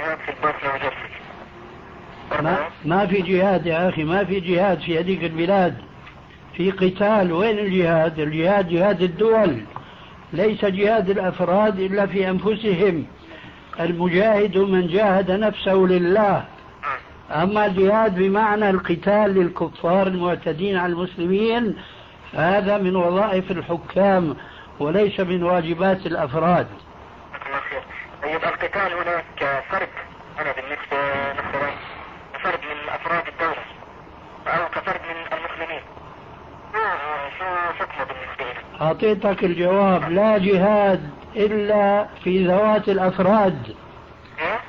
جهاد في البوسنة والهرسك ما, ما في جهاد يا أخي ما في جهاد في هذيك البلاد. في قتال وين الجهاد؟ الجهاد جهاد الدول. ليس جهاد الأفراد إلا في أنفسهم. المجاهد من جاهد نفسه لله. أما الجهاد بمعنى القتال للكفار المعتدين على المسلمين هذا من وظائف الحكام وليس من واجبات الأفراد. طيب القتال هناك فرد أنا بالنسبة مثلا فرد من أفراد الدولة أو كفرد من المسلمين. شو حكمه بالنسبة لي؟ أعطيتك الجواب لا جهاد إلا في ذوات الأفراد. إيه؟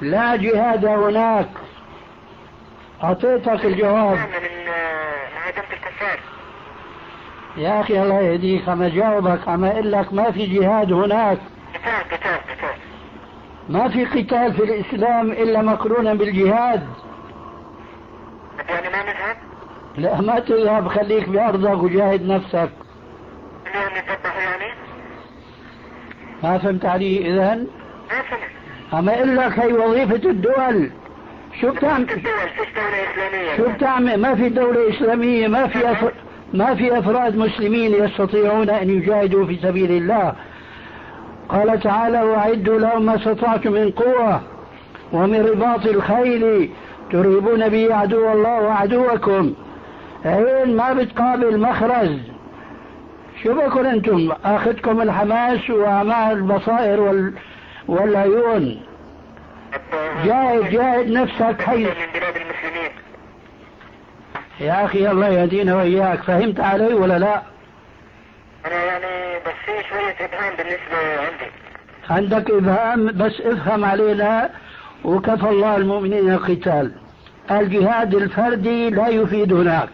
لا جهاد هناك. أعطيتك الجواب. الكفار. يا أخي الله يهديك عم أجاوبك عم أقول لك ما في جهاد هناك. قتال قتال قتال. ما في قتال في الإسلام إلا مقرونا بالجهاد يعني ما نذهب؟ لا ما تذهب خليك بأرضك وجاهد نفسك نذبح يعني؟ ما فهمت علي إذا؟ ما فهمت عم أقول لك هي وظيفة الدول شو بتعمل؟ شو بتعمل؟ ما في دولة إسلامية ما في أفر... ما في أفراد مسلمين يستطيعون أن يجاهدوا في سبيل الله قال تعالى وأعدوا لهم ما استطعتم من قوة ومن رباط الخيل ترهبون به عدو الله وعدوكم. عين ما بتقابل مخرج شو بكون أنتم أخذكم الحماس وأعمال البصائر وال... والعيون. جاهد جاهد نفسك حي. من بلاد المسلمين يا أخي الله يهدينا وإياك فهمت علي ولا لا؟ أنا يعني في شوية إبهام بالنسبة عندي عندك ابهام بس افهم علينا وكفى الله المؤمنين القتال. الجهاد الفردي لا يفيد هناك.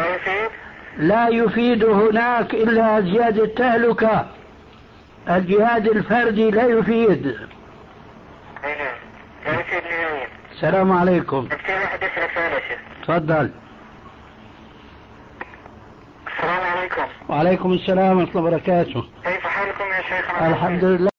ما يفيد؟ لا يفيد هناك إلا زيادة تهلكة الجهاد الفردي لا يفيد. أي نعم لا يفيد نهائيا السلام عليكم. تفضل السلام عليكم. وعليكم السلام ورحمة الله وبركاته. كيف حالكم يا شيخنا الحمد لله.